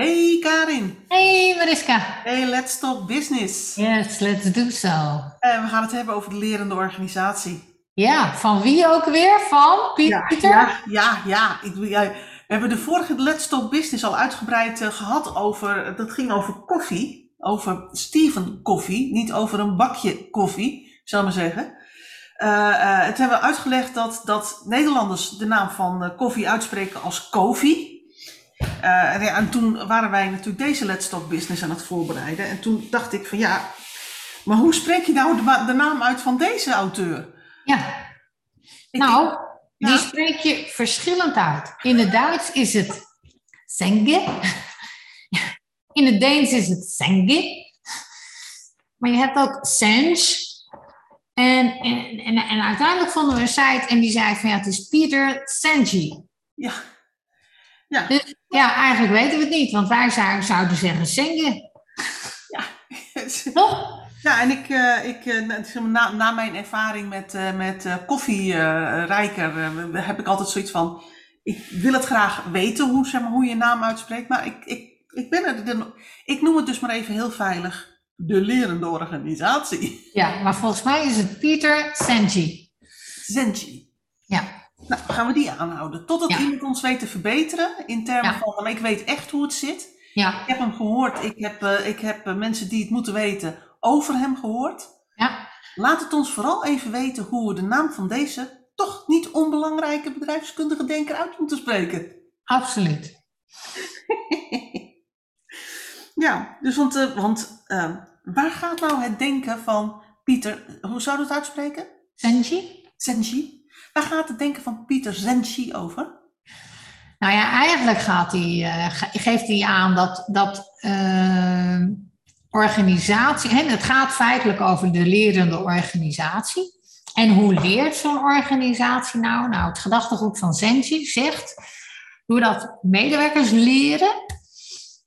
Hey Karin. Hey Mariska. Hey, let's talk business. Yes, let's do so. En we gaan het hebben over de lerende organisatie. Ja, van wie ook weer? Van Pieter? ja, ja. ja. Ik, doe- ja, we hebben de vorige Let's Talk Business al uitgebreid eh, gehad over, dat ging over koffie, over Steven koffie, niet over een bakje koffie, zal ik maar zeggen. Eh, eh, het hebben we uitgelegd dat, dat Nederlanders de naam van eh, koffie uitspreken als koffie. Eh, en, toen waren wij natuurlijk deze Let's Talk Business aan het voorbereiden. En toen dacht ik van ja, maar hoe spreek je nou de, naam uit van deze auteur? Ja, Ik- nou, die spreek je verschillend uit. In het Duits is het Senge. In het Deens is het Senge. Maar je hebt ook Senge. En, en, en, en uiteindelijk vonden we een site en die zei van ja, het is Pieter Senji. Ja. Ja. Dus ja, eigenlijk weten we het niet, want wij zou- zouden zeggen Senge. Toch? Ja, en ik, eh, ik, eh, na- zeg maar, na, na mijn ervaring met, eh met koffierijker heb ik altijd zoiets van, ik wil het graag weten hoe, zeg maar, hoe je naam uitspreekt, maar ik, ik, ik, ben er, de- ik noem het dus maar even heel veilig, de lerende organisatie. Ja, maar volgens mij is het Pieter Senji. Zenji. Ja. Nou, gaan we die aanhouden. Totdat Ja. iemand ons weet te verbeteren in termen Ja. van, van, ik weet echt hoe het zit. Ja, Ik heb hem gehoord, ik heb, eh, ik heb eh, mensen die het moeten weten over hem gehoord. ja, Laat het ons vooral even weten hoe we de naam van deze toch niet onbelangrijke bedrijfskundige denker uit moeten spreken. absoluut. ja, dus want, eh, want waar gaat nou het denken van Pieter, hoe zou het uitspreken? Senji? Zenji? Waar gaat het denken van Pieter Zenji over? Nou ja, eigenlijk gaat hij, eh, ge- geeft hij aan dat, dat eh, organisatie, het gaat feitelijk over de lerende organisatie. En hoe leert zo'n organisatie nou? Nou, het gedachtegoed van Senji zegt, doordat medewerkers leren,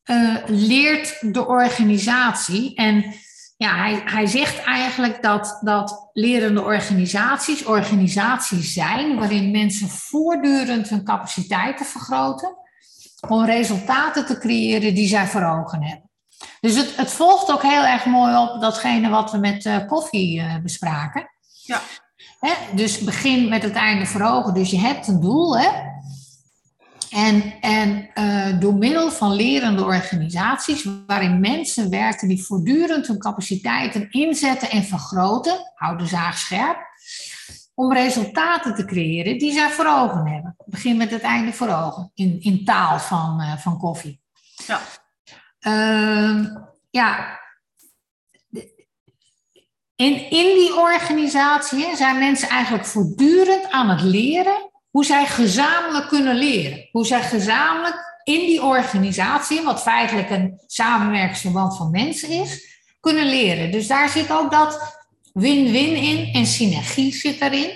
eh, leert de organisatie. En ja, hij, hij zegt eigenlijk dat, dat lerende organisaties organisaties zijn waarin mensen voortdurend hun capaciteiten vergroten om resultaten te creëren die zij voor ogen hebben. Dus het, het volgt ook heel erg mooi op datgene wat we met eh, koffie eh, bespraken. Ja. Hè? Dus begin met het einde voor ogen. Dus je hebt een doel, hè? En, en eh, door middel van lerende organisaties, waarin mensen werken die voortdurend hun capaciteiten inzetten en vergroten, hou de zaag scherp, om resultaten te creëren die zij voor ogen hebben. Begin met het einde voor ogen, in, in taal van, eh, van koffie. Ja. Ehm, ja. In, in die organisatie zijn mensen eigenlijk voortdurend aan het leren hoe zij gezamenlijk kunnen leren. Hoe zij gezamenlijk in die organisatie, wat feitelijk een samenwerkingsverband van mensen is, kunnen leren. Dus daar zit ook dat win-win in en synergie zit daarin.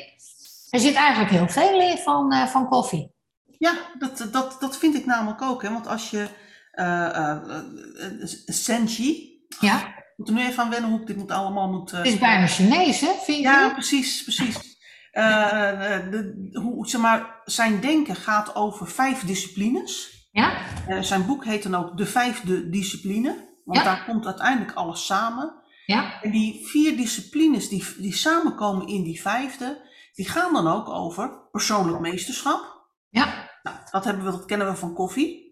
Er zit eigenlijk heel veel in van, eh, van koffie. Ja, dat, dat, dat vind ik namelijk ook. Hè? Want als je eh, Zenji, Ja, ik moet er nu even aan wennen hoe ik dit moet allemaal moet... het is bijna Chinees, hè? Vind je? Ja, precies, precies. Eh, eh, de, hoe, zeg maar, zijn denken gaat over vijf disciplines. Ja? Eh, zijn boek heet dan ook De Vijfde Discipline. Want Ja. daar komt uiteindelijk alles samen. Ja? En die vier disciplines die, die samenkomen in die vijfde, die gaan dan ook over persoonlijk meesterschap. Ja? Nou, dat, hebben we, dat kennen we van koffie.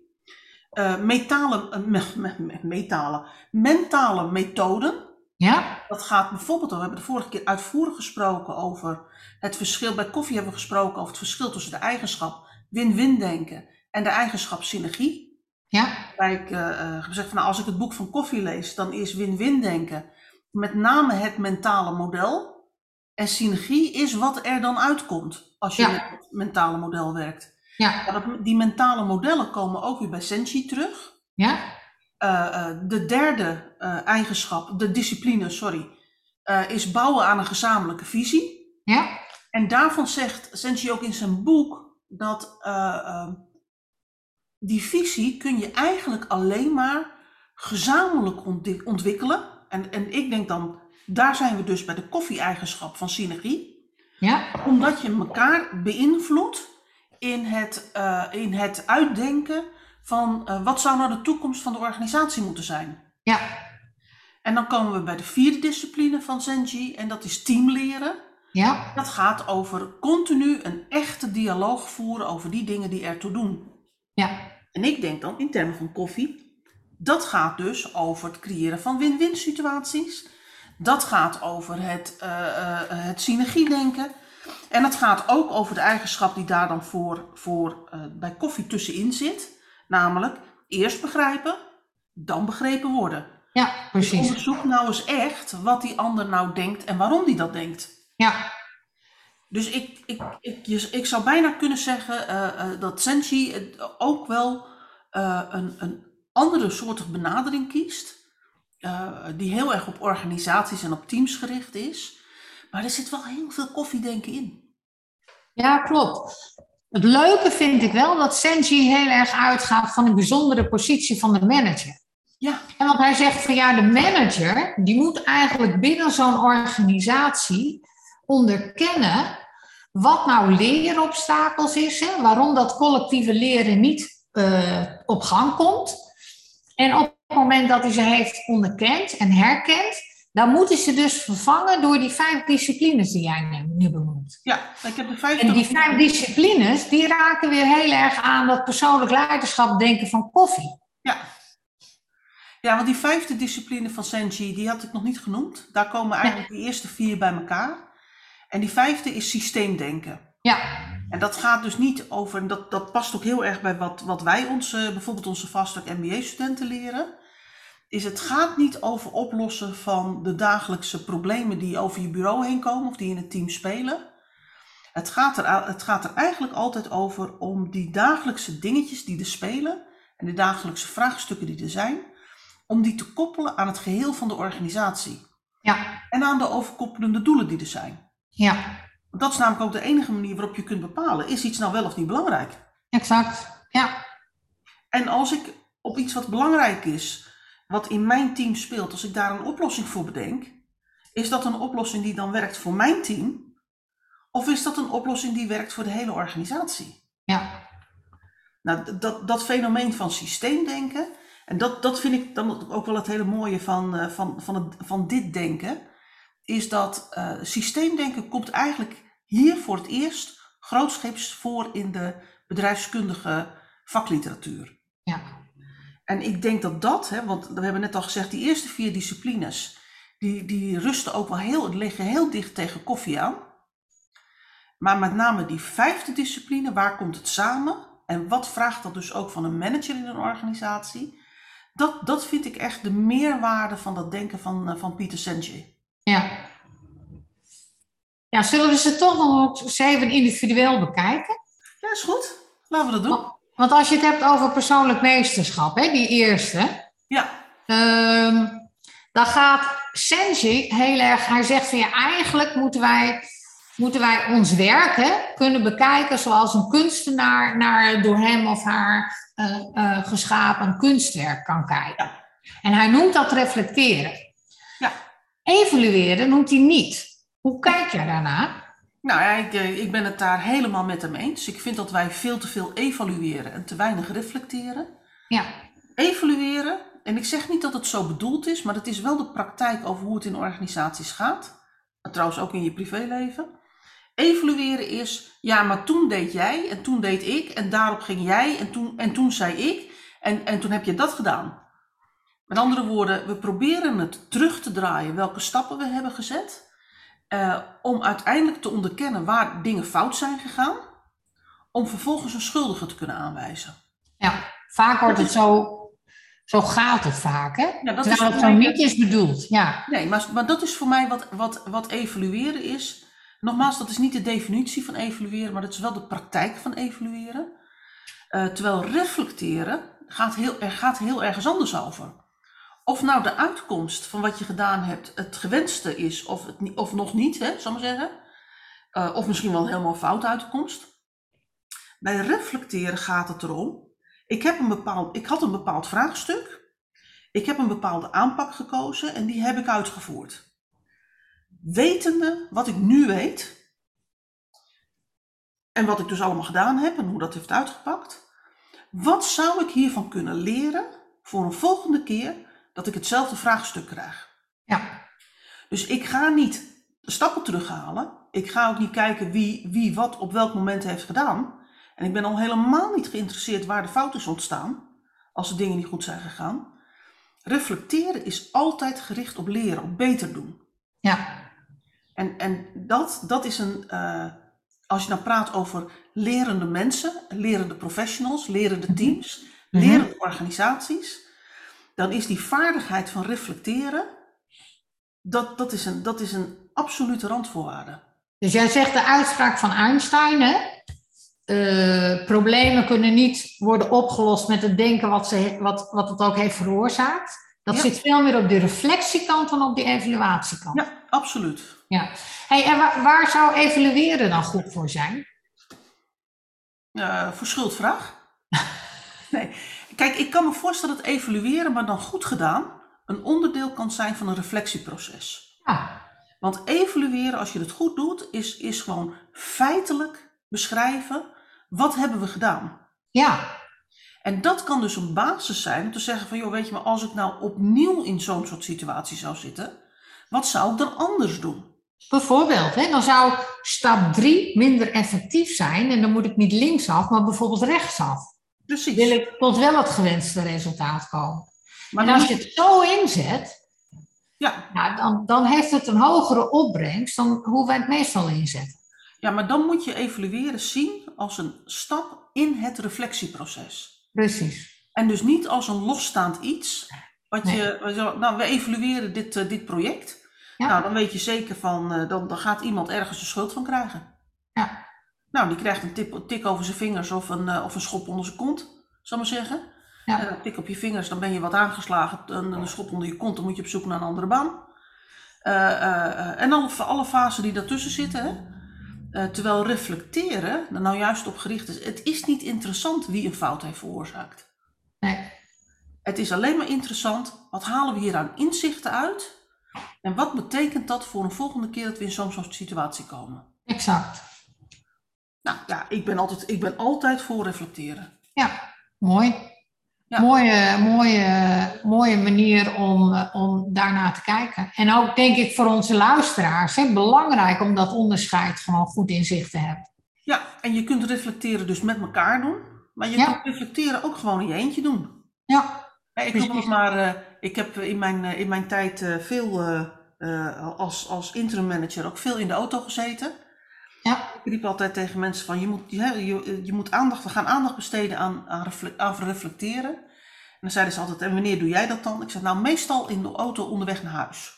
Metalen, me- me- me- metalen, mentale methoden. Ja? Dat gaat bijvoorbeeld, we hebben de vorige keer uitvoerig gesproken over het verschil, bij koffie hebben we gesproken over het verschil tussen de eigenschap win-win denken en de eigenschap synergie. Ja? Waar ik eh, eh, gezegd van nou, als ik het boek van koffie lees, dan is win-win denken met name het mentale model. En synergie is wat er dan uitkomt als je Ja. met het mentale model werkt. Ja? Die mentale modellen komen ook weer bij Senchi terug. Ja? Eh, eh, de derde eh, eigenschap, de discipline, sorry, is bouwen aan een gezamenlijke visie. Ja? En daarvan zegt Senchi ook in zijn boek dat eh, eh, die visie kun je eigenlijk alleen maar gezamenlijk ontwi- ontwikkelen. En, en ik denk dan, daar zijn we dus bij de koffie-eigenschap van synergie. Ja? Omdat je elkaar beïnvloedt in het, in het uitdenken van uh, wat zou nou de toekomst van de organisatie moeten zijn. Ja. En dan komen we bij de vierde discipline van Zenji en dat is teamleren. Ja. Dat gaat over continu een echte dialoog voeren over die dingen die ertoe doen. Ja. En ik denk dan in termen van koffie, dat gaat dus over het creëren van win-win situaties. Dat gaat over het, uh, uh, het synergiedenken. En het gaat ook over de eigenschap die daar dan voor, voor uh, bij koffie tussenin zit. Namelijk eerst begrijpen, dan begrepen worden. Ja, precies. Dus onderzoek nou eens echt wat die ander nou denkt en waarom die dat denkt. Ja. Dus ik, ik, ik, ik zou bijna kunnen zeggen uh, uh, dat Senshi ook wel uh, een, een andere soort benadering kiest. die heel erg op organisaties en op teams gericht is. Maar er zit wel heel veel koffiedenken in. Ja, klopt. Het leuke vind ik wel dat Senji heel erg uitgaat van een bijzondere positie van de manager. Ja. En want hij zegt van ja, de manager die moet eigenlijk binnen zo'n organisatie onderkennen wat nou leerobstakels is, hè, waarom dat collectieve leren niet uh, op gang komt. En op het moment dat hij ze heeft onderkend en herkend, dan moeten ze dus vervangen door die vijf disciplines die jij nu benoemt. Ja, ik heb de vijf. En die vijf disciplines, die raken weer heel erg aan dat persoonlijk leiderschap denken van koffie. Ja. Ja, want die vijfde discipline van Senji, die had ik nog niet genoemd. Daar komen eigenlijk de eerste vier bij elkaar. En die vijfde is systeemdenken. Ja. En dat gaat dus niet over, en dat, dat past ook heel erg bij wat, wat wij onze, bijvoorbeeld onze vaststuk MBA-studenten leren. Is het gaat niet over oplossen van de dagelijkse problemen die over je bureau heen komen of die in het team spelen. Het gaat, er, het gaat er eigenlijk altijd over om die dagelijkse dingetjes die er spelen en de dagelijkse vraagstukken die er zijn, om die te koppelen aan het geheel van de organisatie. Ja. En aan de overkoppelende doelen die er zijn. Ja. Dat is namelijk ook de enige manier waarop je kunt bepalen, is iets nou wel of niet belangrijk? Exact, ja. En als ik op iets wat belangrijk is, wat in mijn team speelt, als ik daar een oplossing voor bedenk, is dat een oplossing die dan werkt voor mijn team? Of is dat een oplossing die werkt voor de hele organisatie? Ja. Nou, dat, dat fenomeen van systeemdenken, en dat, dat vind ik dan ook wel het hele mooie van, van, van, het, van dit denken, is dat uh, systeemdenken komt eigenlijk hier voor het eerst grootscheeps voor in de bedrijfskundige vakliteratuur. En ik denk dat dat, hè, want we hebben net al gezegd, die eerste vier disciplines, die, die rusten ook wel heel, liggen heel dicht tegen koffie aan. Maar met name die vijfde discipline, waar komt het samen? En wat vraagt dat dus ook van een manager in een organisatie? Dat, dat vind ik echt de meerwaarde van dat denken van, van Pieter Senge. Ja. Ja, zullen we ze toch nog eens even individueel bekijken? Ja, is goed. Laten we dat doen. Want als je het hebt over persoonlijk meesterschap, hè, die eerste. Ja. Um, dan gaat Senji heel erg, hij zegt van ja, eigenlijk moeten wij, moeten wij ons werk hè, kunnen bekijken zoals een kunstenaar naar door hem of haar uh, uh, geschapen kunstwerk kan kijken. Ja. En hij noemt dat reflecteren. Ja. Evalueren noemt hij niet. Hoe kijk je daarna? Nou ja, ik, ik ben het daar helemaal met hem eens. Ik vind dat wij veel te veel evalueren en te weinig reflecteren. Ja. Evalueren, en ik zeg niet dat het zo bedoeld is, maar het is wel de praktijk over hoe het in organisaties gaat. Trouwens ook in je privéleven. Evalueren is, ja, maar toen deed jij en toen deed ik en daarop ging jij en toen, en toen zei ik en, en toen heb je dat gedaan. Met andere woorden, we proberen het terug te draaien welke stappen we hebben gezet. Uh, om uiteindelijk te onderkennen waar dingen fout zijn gegaan. Om vervolgens een schuldige te kunnen aanwijzen. Ja, vaak wordt het zo, zo gaat het vaak, hè? Ja, dat Terwijl is het zo niet is bedoeld, ja. Nee, maar, maar dat is voor mij wat, wat, wat evalueren is. Nogmaals, dat is niet de definitie van evalueren, maar dat is wel de praktijk van evalueren. Uh, terwijl reflecteren gaat heel, er gaat heel ergens anders over. Of nou de uitkomst van wat je gedaan hebt het gewenste is of, het, of nog niet, hè, zal ik maar zeggen. Uh, of misschien wel helemaal een foute uitkomst. Bij reflecteren gaat het erom. Ik, heb een bepaald, ik had een bepaald vraagstuk. Ik heb een bepaalde aanpak gekozen en die heb ik uitgevoerd. Wetende wat ik nu weet. En wat ik dus allemaal gedaan heb en hoe dat heeft uitgepakt. Wat zou ik hiervan kunnen leren voor een volgende keer dat ik hetzelfde vraagstuk krijg? Ja. Dus ik ga niet stappen terughalen. Ik ga ook niet kijken wie, wie wat op welk moment heeft gedaan. En ik ben al helemaal niet geïnteresseerd waar de fouten is ontstaan, als de dingen niet goed zijn gegaan. Reflecteren is altijd gericht op leren, op beter doen. Ja. En, en dat, dat is een, uh, als je nou praat over lerende mensen, lerende professionals, lerende teams, mm -hmm. lerende organisaties, dan is die vaardigheid van reflecteren, dat, dat, is, een, dat is een absolute randvoorwaarde. Dus jij zegt de uitspraak van Einstein, hè? Uh, problemen kunnen niet worden opgelost met het denken wat, ze, wat, wat het ook heeft veroorzaakt. Dat Ja. zit veel meer op de reflectiekant dan op de evaluatiekant. Ja, absoluut. Ja. Hey, en waar, waar zou evalueren dan goed voor zijn? Eh, voor schuldvraag? nee. Kijk, ik kan me voorstellen dat evalueren, maar dan goed gedaan, een onderdeel kan zijn van een reflectieproces. Ja, Want evalueren, als je het goed doet, is, is gewoon feitelijk beschrijven wat hebben we gedaan. ja, En dat kan dus een basis zijn om te zeggen van, joh, weet je maar, als ik nou opnieuw in zo'n soort situatie zou zitten, wat zou ik dan anders doen? bijvoorbeeld. Hè, dan zou stap drie minder effectief zijn en dan moet ik niet linksaf, maar bijvoorbeeld rechtsaf. Precies. Wil ik tot wel het gewenste resultaat komen. maar En als je het zo inzet, ja, dan, dan heeft het een hogere opbrengst dan hoe wij het meestal inzetten. ja, maar dan moet je evalueren zien als een stap in het reflectieproces. Precies. En dus niet als een losstaand iets. Wat Nee. je, nou, we evalueren dit, eh, dit project. Ja. Nou, dan weet je zeker van, eh, dan, dan gaat iemand ergens de schuld van krijgen. Ja. Nou, die krijgt een tip, tik over zijn vingers of een, eh, of een schop onder zijn kont, zal ik maar zeggen. Ja. Een tik op je vingers, dan ben je wat aangeslagen. Een, een schop onder je kont, dan moet je op zoek naar een andere baan. Eh, eh, eh, en alle, alle fasen die daartussen zitten. Hè? Eh, terwijl reflecteren er nou juist op gericht is. Het is niet interessant wie een fout heeft veroorzaakt. Nee. Het is alleen maar interessant, wat halen we hier aan inzichten uit? En wat betekent dat voor een volgende keer dat we in zo'n soort situatie komen? Exact. Nou ja, ik ben altijd, ik ben altijd voor reflecteren. Ja, mooi. Ja. Mooie, mooie, mooie manier om, eh, om daarnaar te kijken. En ook denk ik voor onze luisteraars hè, belangrijk om dat onderscheid gewoon goed in zicht te hebben. Ja, en je kunt reflecteren dus met elkaar doen. Maar je Ja. kunt reflecteren ook gewoon in je eentje doen. Ja, Hè, Ik, het maar, eh, ik heb in mijn, eh, in mijn tijd veel als, als interim manager ook veel in de auto gezeten. Ja, Ik riep altijd tegen mensen van je moet, je, je, je moet aandacht, we gaan aandacht besteden aan, aan, refle- aan reflecteren. En dan zeiden ze altijd, en wanneer doe jij dat dan? Ik zeg nou meestal in de auto onderweg naar huis.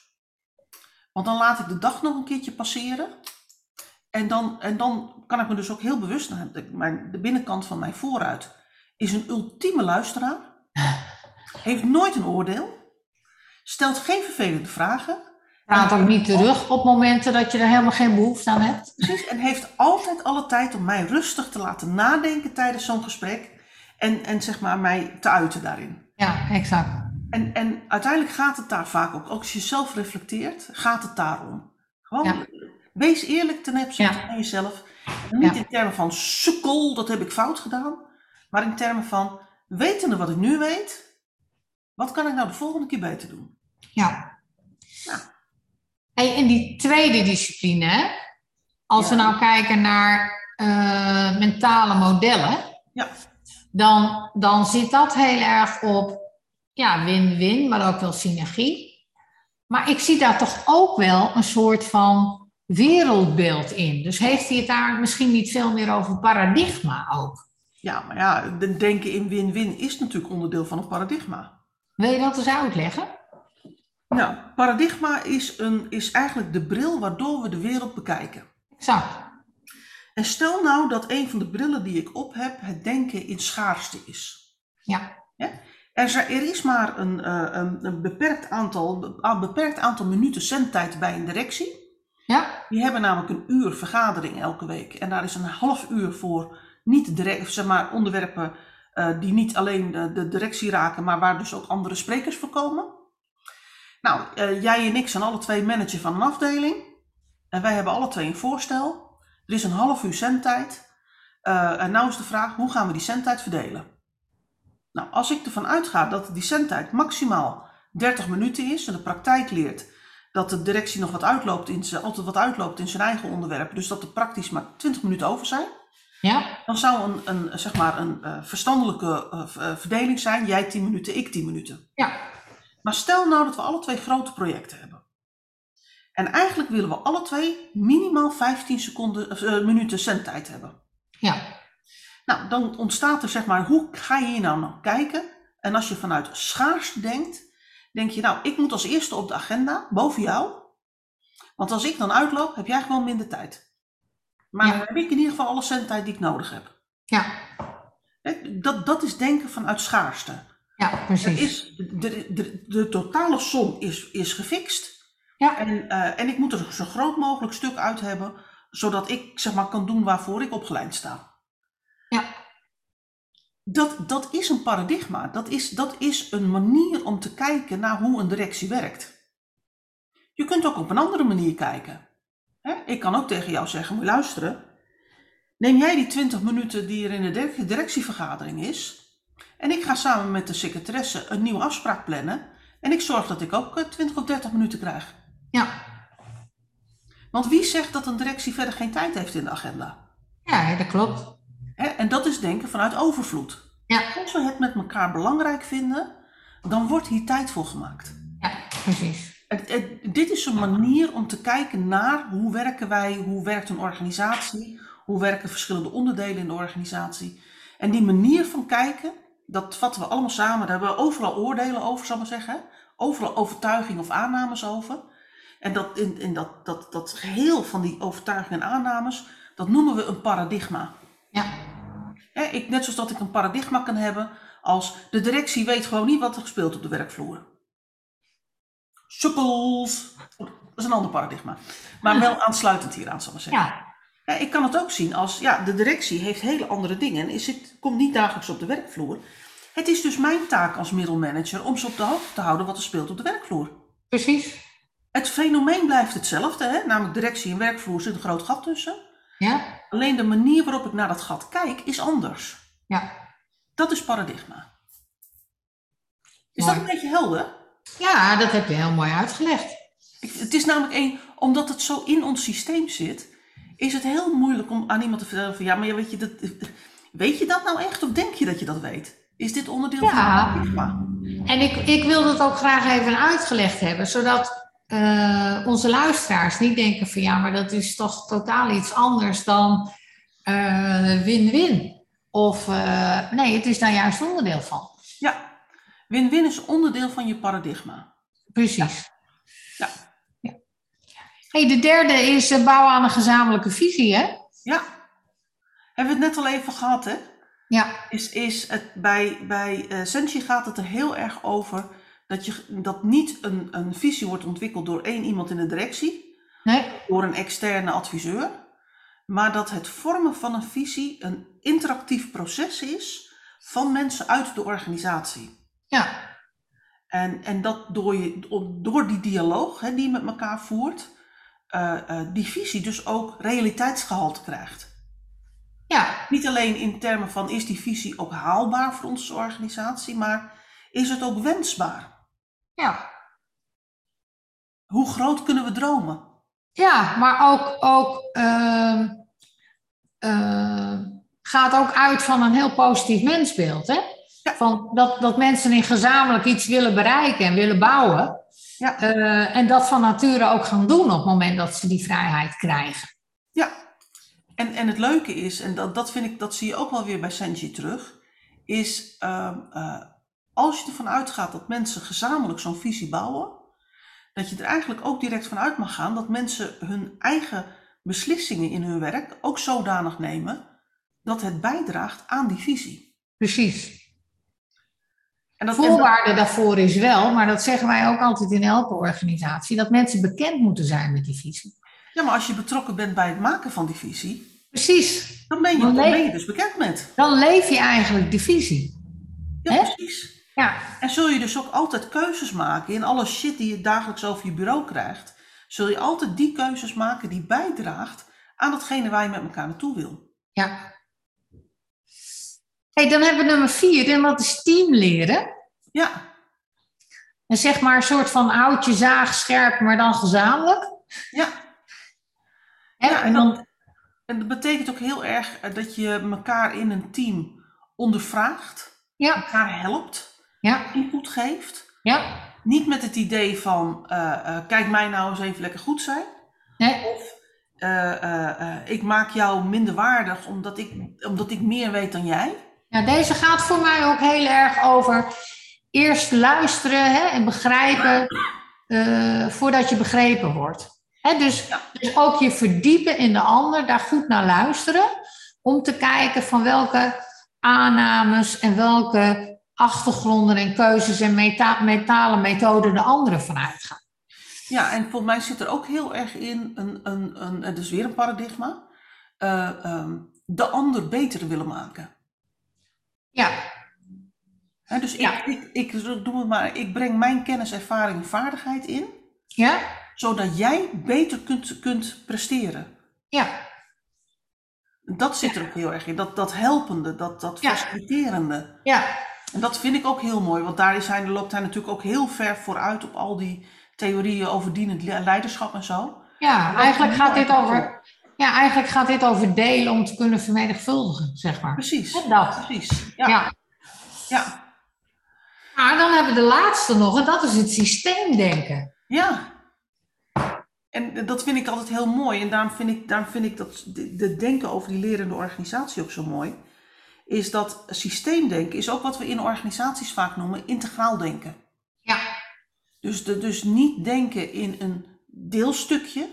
Want dan laat ik de dag nog een keertje passeren. En dan, en dan kan ik me dus ook heel bewust, mijn, de binnenkant van mijn vooruit is een ultieme luisteraar. Heeft nooit een oordeel. Stelt geen vervelende vragen. Praat ook niet terug op momenten dat je er helemaal geen behoefte aan hebt. Precies, en heeft altijd alle tijd om mij rustig te laten nadenken tijdens zo'n gesprek. En, en zeg maar mij te uiten daarin. Ja, exact. En, en uiteindelijk gaat het daar vaak ook, ook als je zelf reflecteert, gaat het daarom. Gewoon Ja. wees eerlijk ten opzichte Ja. van jezelf. En niet Ja. in termen van sukkel, dat heb ik fout gedaan. Maar in termen van, wetende wat ik nu weet, wat kan ik nou de volgende keer beter doen? Ja. Ja. Hey, en die tweede discipline, als we nou kijken naar eh, mentale modellen, Ja. dan, dan zit dat heel erg op ja, win-win, maar ook wel synergie. Maar ik zie daar toch ook wel een soort van wereldbeeld in. Dus heeft hij het daar misschien niet veel meer over paradigma ook? Ja, maar ja, de denken in win-win is natuurlijk onderdeel van een paradigma. Wil je dat eens uitleggen? Nou, paradigma is, een, is eigenlijk de bril waardoor we de wereld bekijken. Exact. En stel nou dat een van de brillen die ik op heb het denken in schaarste is. Ja. Er is, er is maar een, eh, een, een beperkt, aantal, een beperkt aantal minuten zendtijd bij een directie. Ja, Die hebben namelijk een uur vergadering elke week. En daar is een half uur voor niet direct, zeg maar, onderwerpen eh, die niet alleen de, de directie raken, maar waar dus ook andere sprekers voor komen. Nou, eh, jij en ik zijn alle twee manager van een afdeling. En wij hebben alle twee een voorstel. Er is een half uur zendtijd. Eh, en nou is de vraag, hoe gaan we die zendtijd verdelen? Nou, als ik ervan uitga dat die zendtijd maximaal 30 minuten is en de praktijk leert dat de directie nog wat uitloopt in zijn, altijd wat uitloopt in zijn eigen onderwerp, dus dat er praktisch maar 20 minuten over zijn, Ja, dan zou een, een, zeg maar een eh, verstandelijke verdeling zijn, jij 10 minuten, ik 10 minuten. ja, Maar stel nou dat we alle twee grote projecten hebben. En eigenlijk willen we alle twee minimaal 15 seconden, eh, minuten zendtijd hebben. ja, Nou, dan ontstaat er zeg maar, hoe ga je hier nou naar kijken? En als je vanuit schaars denkt, denk je nou, ik moet als eerste op de agenda, boven jou. Want als ik dan uitloop, heb jij gewoon minder tijd. Maar Ja. heb ik in ieder geval alle zendtijd die ik nodig heb. ja, Dat, dat is denken vanuit schaarste. Ja, Er precies. is, de, de, de totale som is, is gefixt. Ja, En, eh, en ik moet er zo groot mogelijk stuk uit hebben, zodat ik zeg maar kan doen waarvoor ik opgeleid sta. ja, Dat, dat is een paradigma. Dat is, dat is een manier om te kijken naar hoe een directie werkt. Je kunt ook op een andere manier kijken. Hè? Ik kan ook tegen jou zeggen, moet luisteren. Neem jij die 20 minuten die er in de direc- directievergadering is. En ik ga samen met de secretaresse een nieuwe afspraak plannen. En ik zorg dat ik ook eh, 20 of 30 minuten krijg. ja, Want wie zegt dat een directie verder geen tijd heeft in de agenda? ja, dat klopt. En dat is denken vanuit overvloed. Ja, Als we het met elkaar belangrijk vinden, dan wordt hier tijd voor gemaakt. ja, precies. Het, het- dit is een manier om te kijken naar hoe werken wij, hoe werkt een organisatie, hoe werken verschillende onderdelen in de organisatie. En die manier van kijken, dat vatten we allemaal samen. Daar hebben we overal oordelen over, zal ik maar zeggen. Overal overtuiging of aannames over. En dat, in, in dat, dat, dat geheel van die overtuigingen en aannames, dat noemen we een paradigma. Ja, ik, net zoals dat ik een paradigma kan hebben als de directie weet gewoon niet wat er gespeeld op de werkvloer. Sukkels. Dat is een ander paradigma. Maar wel aansluitend hieraan, zal ik maar zeggen. ja, Ja, ik kan het ook zien als, ja, de directie heeft hele andere dingen en is het, komt niet dagelijks op de werkvloer. Het is dus mijn taak als middelmanager om ze op de hoogte te houden wat er speelt op de werkvloer. precies. Het fenomeen blijft hetzelfde, hè? namelijk directie en werkvloer zit een groot gat tussen. Ja, Alleen de manier waarop ik naar dat gat kijk is anders. ja. Dat is paradigma. Is Mooi. dat een beetje helder? Ja, dat heb je heel mooi uitgelegd. Ik- Het is namelijk één, omdat het zo in ons systeem zit, is het heel moeilijk om aan iemand te vertellen van ja, maar weet je dat, weet je dat nou echt of denk je dat je dat weet? Is dit onderdeel Ja. van het paradigma? En ik, ik wil dat ook graag even uitgelegd hebben, zodat eh, onze luisteraars niet denken van ja, maar dat is toch totaal iets anders dan eh, win-win. of eh, nee, het is daar juist onderdeel van. Ja, win-win is onderdeel van je paradigma. Precies. Hey, de derde is eh, bouwen aan een gezamenlijke visie, hè? Ja, hebben we het net al even gehad, hè? Ja, Is, is het, bij bij eh Senchi gaat het er heel erg over dat, je, dat niet een, een visie wordt ontwikkeld door één iemand in de directie, nee, door een externe adviseur, maar dat het vormen van een visie een interactief proces is van mensen uit de organisatie. ja, En, en dat door, je, door die dialoog hè, die je met elkaar voert, eh, eh, die visie dus ook realiteitsgehalte krijgt. ja, Niet alleen in termen van is die visie ook haalbaar voor onze organisatie, maar is het ook wensbaar? ja. Hoe groot kunnen we dromen? Ja, maar ook, ook ehm, ehm, gaat ook uit van een heel positief mensbeeld. Hè? Ja. Van dat, dat mensen in gezamenlijk iets willen bereiken en willen bouwen. Ja. Eh, en dat van nature ook gaan doen op het moment dat ze die vrijheid krijgen. Ja, en, en het leuke is, en dat, dat vind ik, dat zie je ook wel weer bij Senji terug, is ehm, eh, als je ervan uitgaat dat mensen gezamenlijk zo'n visie bouwen, dat je er eigenlijk ook direct van uit mag gaan dat mensen hun eigen beslissingen in hun werk ook zodanig nemen dat het bijdraagt aan die visie. Precies. En dat, Voorwaarde daarvoor is wel, maar dat zeggen wij ook altijd in elke organisatie, dat mensen bekend moeten zijn met die visie. ja, maar als je betrokken bent bij het maken van die visie, Precies. dan ben je, Dan dan leef- ben je dus bekend met. Dan leef je eigenlijk de visie. Ja, precies. Ja, En zul je dus ook altijd keuzes maken in alle shit die je dagelijks over je bureau krijgt. Zul je altijd die keuzes maken die bijdraagt aan datgene waar je met elkaar naartoe wil. ja. Hey, dan hebben we nummer vier, en dat is team leren. Ja, En zeg maar een soort van oudje zaag scherp, maar dan gezamenlijk. ja. Hè? Ja, en, dan, en dat betekent ook heel erg eh, dat je elkaar in een team ondervraagt, Ja, elkaar helpt, ja, input geeft. ja. Niet met het idee van, eh, eh, kijk mij nou eens even lekker goed zijn. Nee, Of ik maak jou minder waardig omdat ik, omdat ik meer weet dan jij. Ja, deze gaat voor mij ook heel erg over eerst luisteren hè, en begrijpen eh, voordat je begrepen wordt. Hè, dus, dus ook je verdiepen in de ander, daar goed naar luisteren, om te kijken van welke aannames en welke achtergronden en keuzes en meta mentale methoden de anderen vanuit gaan. Ja, en volgens mij zit er ook heel erg in, een, een, een, het is weer een paradigma, eh, ehm, de ander beter willen maken. Ja, dus Ja. ik, ik, ik doe het maar, ik breng mijn kennis, ervaring, vaardigheid in, ja, zodat jij beter kunt, kunt presteren. ja, Dat zit er ook heel erg in, dat, dat helpende, dat, dat Ja. faciliterende. ja, En dat vind ik ook heel mooi, want daar is hij, loopt hij natuurlijk ook heel ver vooruit op al die theorieën over dienend le- leiderschap en zo. ja. Eigenlijk gaat dit over, ja, eigenlijk gaat dit over delen om te kunnen vermenigvuldigen, zeg maar. Precies, En dat. precies. Ja, ja. ja. Maar dan hebben we de laatste nog, en dat is het systeemdenken. Ja. En dat vind ik altijd heel mooi. En daarom vind ik, daarom vind ik dat de, de denken over die lerende organisatie ook zo mooi. Is dat systeemdenken is ook wat we in organisaties vaak noemen integraal denken. Ja, Dus, de, dus niet denken in een deelstukje.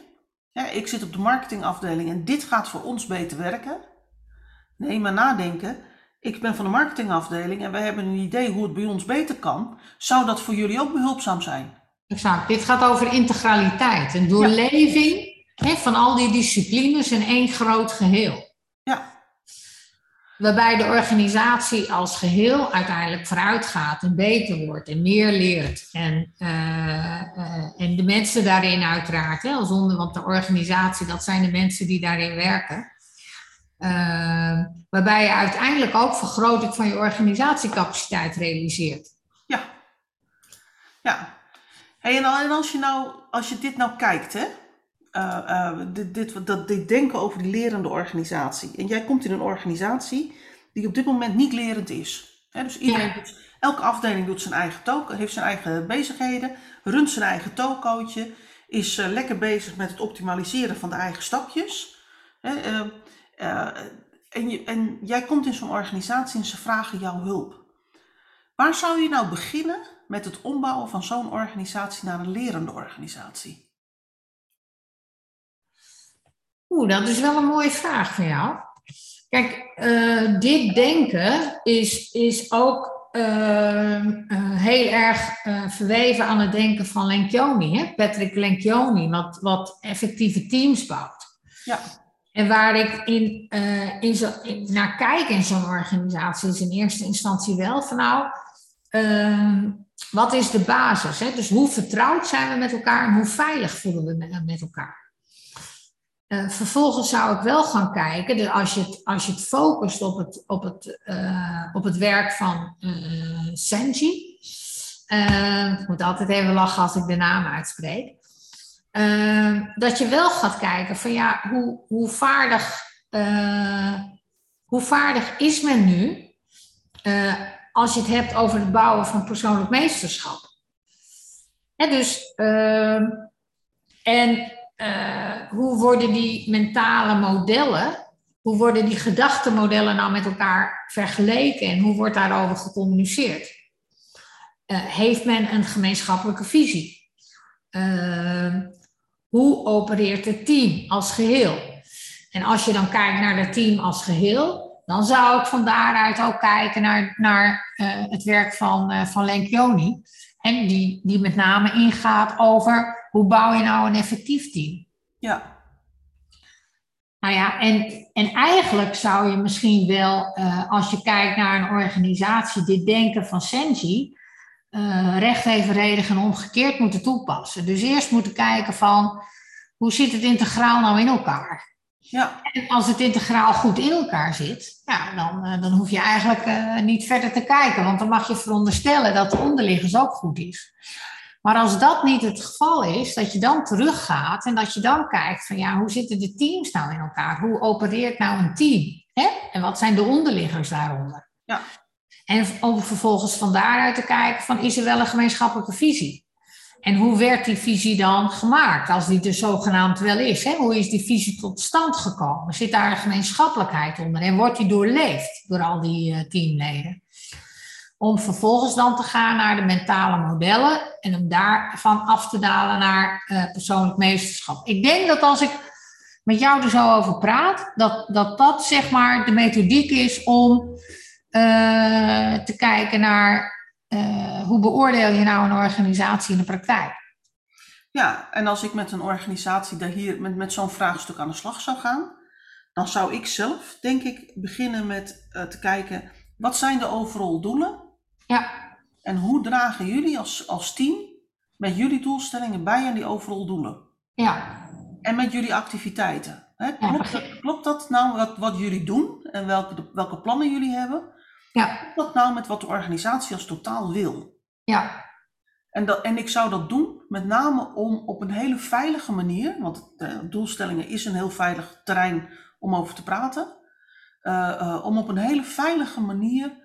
Ik zit op de marketingafdeling en dit gaat voor ons beter werken. Nee, maar nadenken. Ik ben van de marketingafdeling en wij hebben een idee hoe het bij ons beter kan. Zou dat voor jullie ook behulpzaam zijn? exact. Dit gaat over integraliteit, een doorleving van al die disciplines in één groot geheel. Waarbij de organisatie als geheel uiteindelijk vooruit gaat en beter wordt en meer leert. En, eh, eh, en de mensen daarin uiteraard, hè, als onder, want de organisatie, dat zijn de mensen die daarin werken. Eh, waarbij je uiteindelijk ook vergroting van je organisatiecapaciteit realiseert. Ja. Ja. En als je nou, als je dit nou kijkt, hè, eh, dit, dit, dat, dit denken over die lerende organisatie. En jij komt in een organisatie die op dit moment niet lerend is. Dus iedereen Ja. doet, elke afdeling doet zijn eigen toko, heeft zijn eigen bezigheden, runt zijn eigen tokootje, is eh, lekker bezig met het optimaliseren van de eigen stapjes. En, je, en jij komt in zo'n organisatie en ze vragen jouw hulp. Waar zou je nou beginnen met het ombouwen van zo'n organisatie naar een lerende organisatie? Oeh, dat is wel een mooie vraag van jou. Kijk, eh, dit denken is, is ook eh, eh, heel erg eh, verweven aan het denken van Lencioni, hè? Patrick Lencioni, wat, wat effectieve teams bouwt. Ja, En waar ik in, in zo, in, naar kijk in zo'n organisatie is in eerste instantie wel van nou, ehm, wat is de basis? Hè? Dus hoe vertrouwd zijn we met elkaar en hoe veilig voelen we met elkaar? Eh, vervolgens zou ik wel gaan kijken, dus als, je het, als je het focust op het, op het, eh, op het werk van. Eh, ik moet altijd even lachen als ik de naam uitspreek. Dat je wel gaat kijken van ja, hoe, hoe, vaardig, hoe vaardig is men nu als je het hebt over het bouwen van persoonlijk meesterschap. Hè, dus, eh, en eh, hoe worden die mentale modellen, hoe worden die gedachtenmodellen nou met elkaar vergeleken en hoe wordt daarover gecommuniceerd? Eh, heeft men een gemeenschappelijke visie? Uh, hoe opereert het team als geheel? En als je dan kijkt naar het team als geheel, dan zou ik van daaruit ook kijken naar, naar het werk van, uh, van Lencioni. En die, die met name ingaat over hoe bouw je nou een effectief team? Ja. Nou ja, en, en eigenlijk zou je misschien wel, uh, als je kijkt naar een organisatie, dit denken van Senji, uh, recht evenredig en omgekeerd moeten toepassen. Dus eerst moeten kijken van, hoe zit het integraal nou in elkaar? Ja. En als het integraal goed in elkaar zit, ja, dan, uh, dan hoef je eigenlijk uh, niet verder te kijken. Want dan mag je veronderstellen dat de onderliggers ook goed is. Maar als dat niet het geval is, dat je dan teruggaat en dat je dan kijkt van ja, hoe zitten de teams nou in elkaar? Hoe opereert nou een team? Hè? En wat zijn de onderliggers daaronder? Ja. En om vervolgens van daaruit te kijken van is er wel een gemeenschappelijke visie? En hoe werd die visie dan gemaakt, als die er zogenaamd wel is? Hè? Hoe is die visie tot stand gekomen? Zit daar een gemeenschappelijkheid onder? En wordt die doorleefd door al die uh, teamleden? Om vervolgens dan te gaan naar de mentale modellen en om daarvan af te dalen naar uh, persoonlijk meesterschap. Ik denk dat als ik met jou er zo over praat, dat dat, dat zeg maar de methodiek is om uh, te kijken naar uh, hoe beoordeel je nou een organisatie in de praktijk. Ja, en als ik met een organisatie daar hier met, met zo'n vraagstuk aan de slag zou gaan, dan zou ik zelf, denk ik, beginnen met te kijken, wat zijn de overal doelen? Ja. En hoe dragen jullie als, als team met jullie doelstellingen bij aan die overal doelen? Ja. En met jullie activiteiten. Hè? Klopt, dat, klopt dat nou wat, wat jullie doen en welke, welke plannen jullie hebben? Ja. Klopt dat nou met wat de organisatie als totaal wil? Ja. En, dat, en ik zou dat doen met name om op een hele veilige manier, want de doelstellingen is een heel veilig terrein om over te praten, uh, uh, om op een hele veilige manier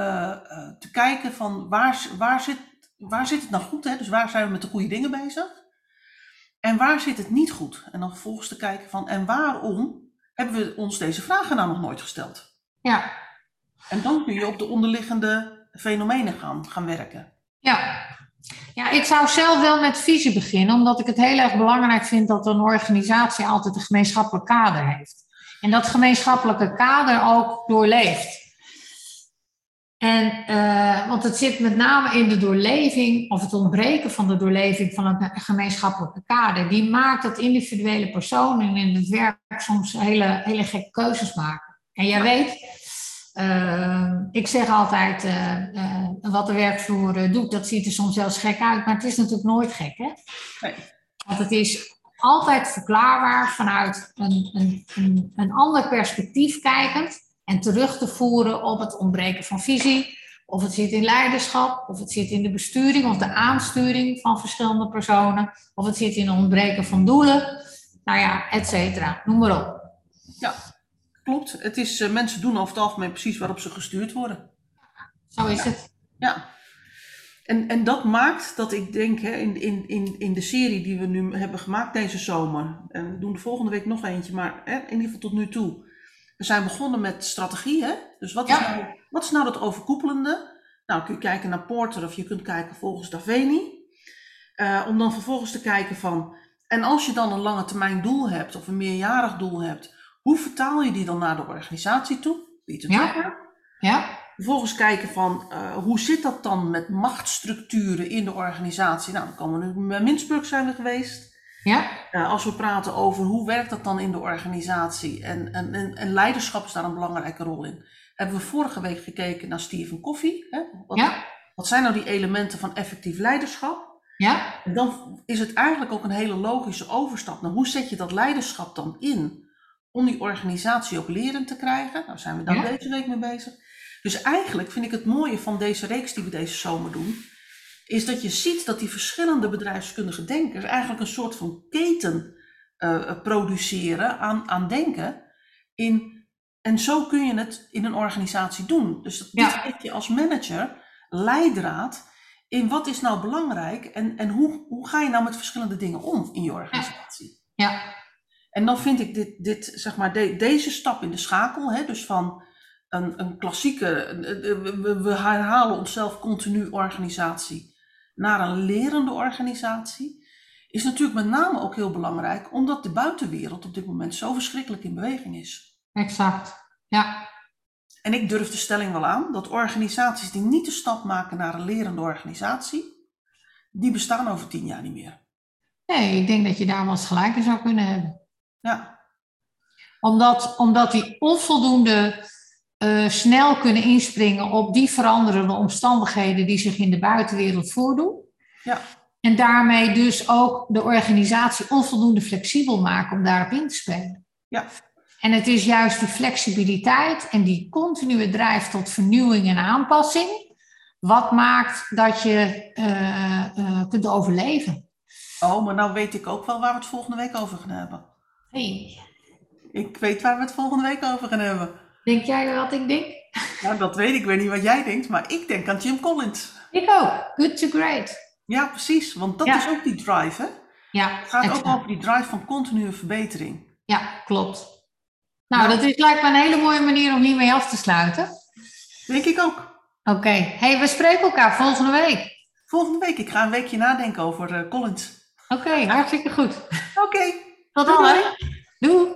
uh, te kijken van waar, waar, zit, waar zit het nou goed, hè? dus waar zijn we met de goede dingen bezig en waar zit het niet goed? En dan vervolgens te kijken van en waarom hebben we ons deze vragen nou nog nooit gesteld? Ja. En dan kun je op de onderliggende fenomenen gaan, gaan werken. Ja. ja, ik zou zelf wel met visie beginnen, omdat ik het heel erg belangrijk vind dat een organisatie altijd een gemeenschappelijk kader heeft. En dat gemeenschappelijke kader ook doorleeft. En, uh, want het zit met name in de doorleving, of het ontbreken van de doorleving van een gemeenschappelijke kader. Die maakt dat individuele personen in het werk soms hele, hele gekke keuzes maken. En jij weet, uh, ik zeg altijd, uh, wat de werkvloer doet, dat ziet er soms zelfs gek uit, maar het is natuurlijk nooit gek. Hè? Nee. Want het is altijd verklaarbaar vanuit een, een, een, een ander perspectief kijkend en terug te voeren op het ontbreken van visie, of het zit in leiderschap, of het zit in de besturing of de aansturing van verschillende personen, of het zit in het ontbreken van doelen, nou ja, et cetera, noem maar op. Ja, klopt. Het is, uh, mensen doen over het algemeen precies waarop ze gestuurd worden. Zo is ja. het. Ja. En, en dat maakt dat ik denk, hè, in, in, in, in de serie die we nu hebben gemaakt deze zomer, en we doen de volgende week nog eentje, maar hè, in ieder geval tot nu toe, we zijn begonnen met strategie, hè? Dus wat is, nou, wat is nou dat overkoepelende? Nou, kun je kijken naar Porter of je kunt kijken volgens Daveni. Eh, om dan vervolgens te kijken van, en als je dan een lange termijn doel hebt of een meerjarig doel hebt, hoe vertaal je die dan naar de organisatie toe? Peter Ja. Vervolgens kijken van, eh, hoe zit dat dan met machtsstructuren in de organisatie? Nou, dan komen we nu bij Mintzburg zijn we geweest. Ja, Uh, als we praten over hoe werkt dat dan in de organisatie en, en, en, en leiderschap is daar een belangrijke rol in. Hebben we vorige week gekeken naar Stephen. Hè? Wat, ja, wat zijn nou die elementen van effectief leiderschap? ja, En dan is het eigenlijk ook een hele logische overstap. Nou, hoe zet je dat leiderschap dan in om die organisatie ook lerend te krijgen? Nou zijn we daar Ja. deze week mee bezig. Dus eigenlijk vind ik het mooie van deze reeks die we deze zomer doen, is dat je ziet dat die verschillende bedrijfskundige denkers eigenlijk een soort van keten eh, produceren aan, aan denken. In, en zo kun je het in een organisatie doen. Dus dat Ja. dit je als manager leidraad in wat is nou belangrijk en, en hoe, hoe ga je nou met verschillende dingen om in je organisatie. ja, En dan vind ik dit, dit zeg maar, de- deze stap in de schakel, hè, dus van een, een klassieke, we herhalen onszelf continu organisatie, naar een lerende organisatie, is natuurlijk met name ook heel belangrijk, omdat de buitenwereld op dit moment zo verschrikkelijk in beweging is. exact. Ja, En ik durf de stelling wel aan dat organisaties die niet de stap maken naar een lerende organisatie, die bestaan over tien jaar niet meer. nee, ik denk dat je daar wel eens gelijk in zou kunnen hebben. Ja, Omdat, omdat die onvoldoende eh, snel kunnen inspringen op die veranderende omstandigheden die zich in de buitenwereld voordoen. ja, En daarmee dus ook de organisatie onvoldoende flexibel maken om daarop in te spelen. Ja. En het is juist die flexibiliteit en die continue drijf tot vernieuwing en aanpassing, wat maakt dat je eh, eh, kunt overleven. Oh, maar nou weet ik ook wel waar we het volgende week over gaan hebben. Hey, Ik weet waar we het volgende week over gaan hebben. Denk jij wat ik denk? Nou, dat weet ik. Ik weet niet wat jij denkt, maar ik denk aan Jim Collins. Ik ook. Good to great. Ja, precies. Want dat Ja. is ook die drive, hè? Ja, Het gaat ook over die drive van continue verbetering. Ja, klopt. Nou, Nou. dat is lijkt me een hele mooie manier om hiermee af te sluiten. Denk ik ook. Oké, hey, we spreken elkaar volgende week. Volgende week. Ik ga een weekje nadenken over eh, Collins. Oké, hartstikke goed. Oké. Tot dan. doei. hè. Doei.